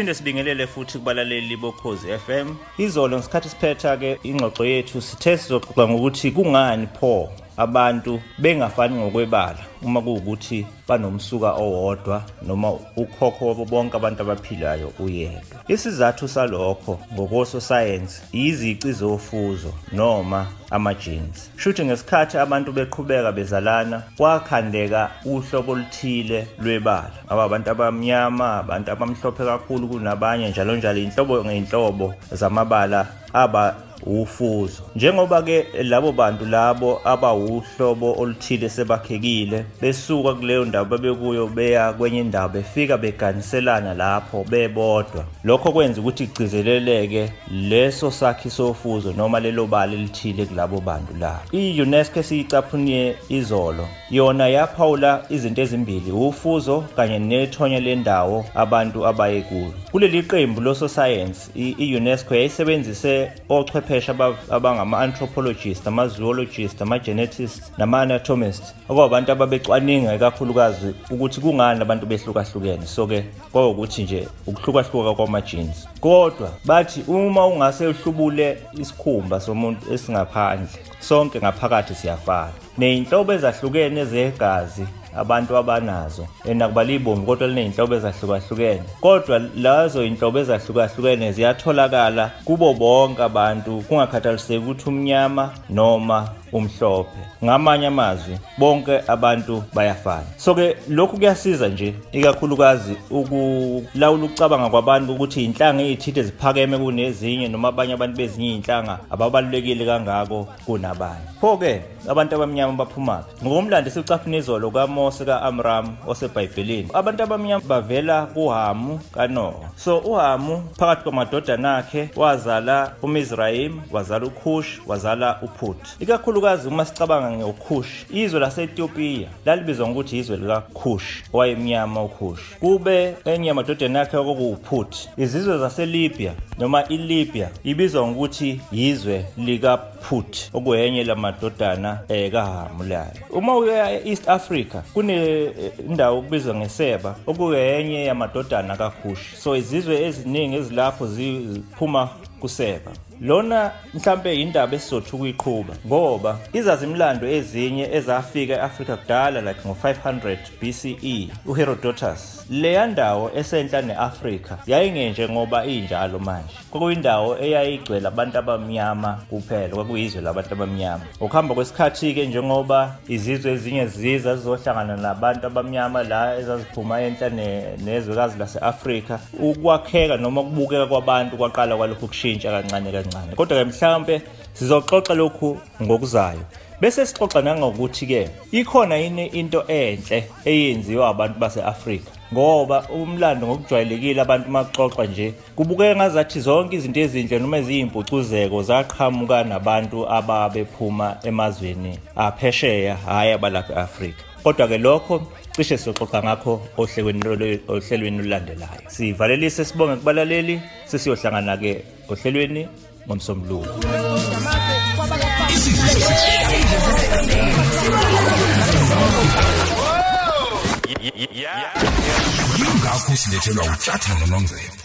siphinde sibingelele futhi kubalaleli bokhozi FM izolo ngesikhathi siphetha ke ingxoxo yethu sithe sizoxoxa ngokuthi kungani pho abantu bengafani ngokwebala uma kuwukuthi banomsuka owodwa noma ukhokho wabo bonke abantu abaphilayo uyedwa. Isizathu salokho ngokososayensi izici zofuzo noma ama-genes. Shuthi ngesikhathi abantu beqhubeka bezalana kwakhandeka uhlobo oluthile lwebala. Aba abantu abamnyama abantu abamhlophe kakhulu kunabanye njalo njalo inhlobo ngeyinhlobo zamabala aba ufuzo. Njengoba ke labo bantu labo abawuhlobo oluthile sebakhekile besuka kuleyo ndawo bebekuyo beya kwenye indawo befika beganiselana lapho bebodwa. Lokho kwenza ukuthi igcizeleleke leso sakhi sofuzo noma lelo bala elithile kulabo bantu labo i-UNESCO esiyicaphuniye izolo yona yaphawula izinto ezimbili ufuzo kanye nethonya lendawo abantu abaye kulo kuleli qembu lososayensi i-UNESCO yayisebenzise ochwepheshe abangama-anthropologist ama-zoologist ama-genetist nama-anatomist okwabantu ababecwaninga ikakhulukazi ukuthi kungani abantu behlukahlukene. So-ke kwawukuthi nje ukuhlukahluka kwama-genes. Kodwa bathi uma ungase uhlubule isikhumba somuntu esingaphandle sonke ngaphakathi siyafana. Ney'nhlobo ezahlukene zegazi abantu abanazo nakuba libomvu kodwa liney'nhlobo ezahlukahlukene. Kodwa lazo iy'nhlobo ezahlukahlukene ziyatholakala kubo bonke abantu kungakhathaliseki ukuthi umnyama noma umhlophe. Ngamanye amazwi bonke abantu bayafana. So ke lokhu kuyasiza nje ikakhulukazi ukulawula ukucabanga kwabantu ukuthi inhlanga ezithile ziphakeme kunezinye noma abanye abantu bezinye inhlanga ababalulekile kangako kunabanye pho ke abantu abamnyama baphumaphi ngokomlando sicaphuna izolo kaMose kaAmram osebhayibhelini abantu abamnyama bavela kuHamu kaNoah so uHamu phakathi kwamadodana akhe wazala uMizrayim wazala uKhush wazala uPhut. Ikakhulu ikakhulukazi uma sicabanga ngokush izwe lase-Ethiopia lalibizwa ngokuthi izwe likaKhush owayemnyama uKhush. Kube enye yamadodana yakhe okuwuPhut. Izizwe zaseLibya noma iLibya ibizwa ngokuthi yizwe likaPhut okuyenye lamadodana eh kaHamu layo uma uya e-East Africa kunendawo okubizwa ngeSeba okuyenye yamadodana kaKhush so izizwe eziningi ezilapho ziphuma kuseba. Lona mhlambe indaba esizothi ukuyiqhuba ngoba izazimlando ezinye ezafika eAfrika kudala like ngo500 BCE uHerodotus leya ndawo esenhla neAfrika yayingenje ngoba injalo manje. Kwakuyindawo eyayigcwele abantu abamnyama kuphela kwakuyizwe labantu abamnyama. Ukuhamba kwesikhathi ke njengoba izizwe ezinye ziza zizohlangana nabantu abamnyama la ezaziphuma enhla nezwekazi laseAfrika ukwakheka noma ukubukeka kwabantu kwaqala kwalokhu kushintsha kancane kancane. Kancane kodwa ke mhlawumbe sizoxoxa lokhu ngokuzayo. Bese sixoxa nangokuthi ke ikhona yini into enhle eyenziwa abantu base-Afrika? Ngoba umlando ngokujwayelekile abantu maxoxa nje kubukeka ngazathi zonke izinto ezinhle noma eziyimpucuzeko zaqhamuka nabantu ababephuma emazweni aphesheya hayi abalapha e-Afrika. Kodwa ke lokho cishe siyoxoxa ngakho ohlelweni ohlelweni olulandelayo. Sivalelise sibonge kubalaleli sesiyohlangana ke ohlelweni ngomsombuluko yingakho silethelwa utyathano nongcebo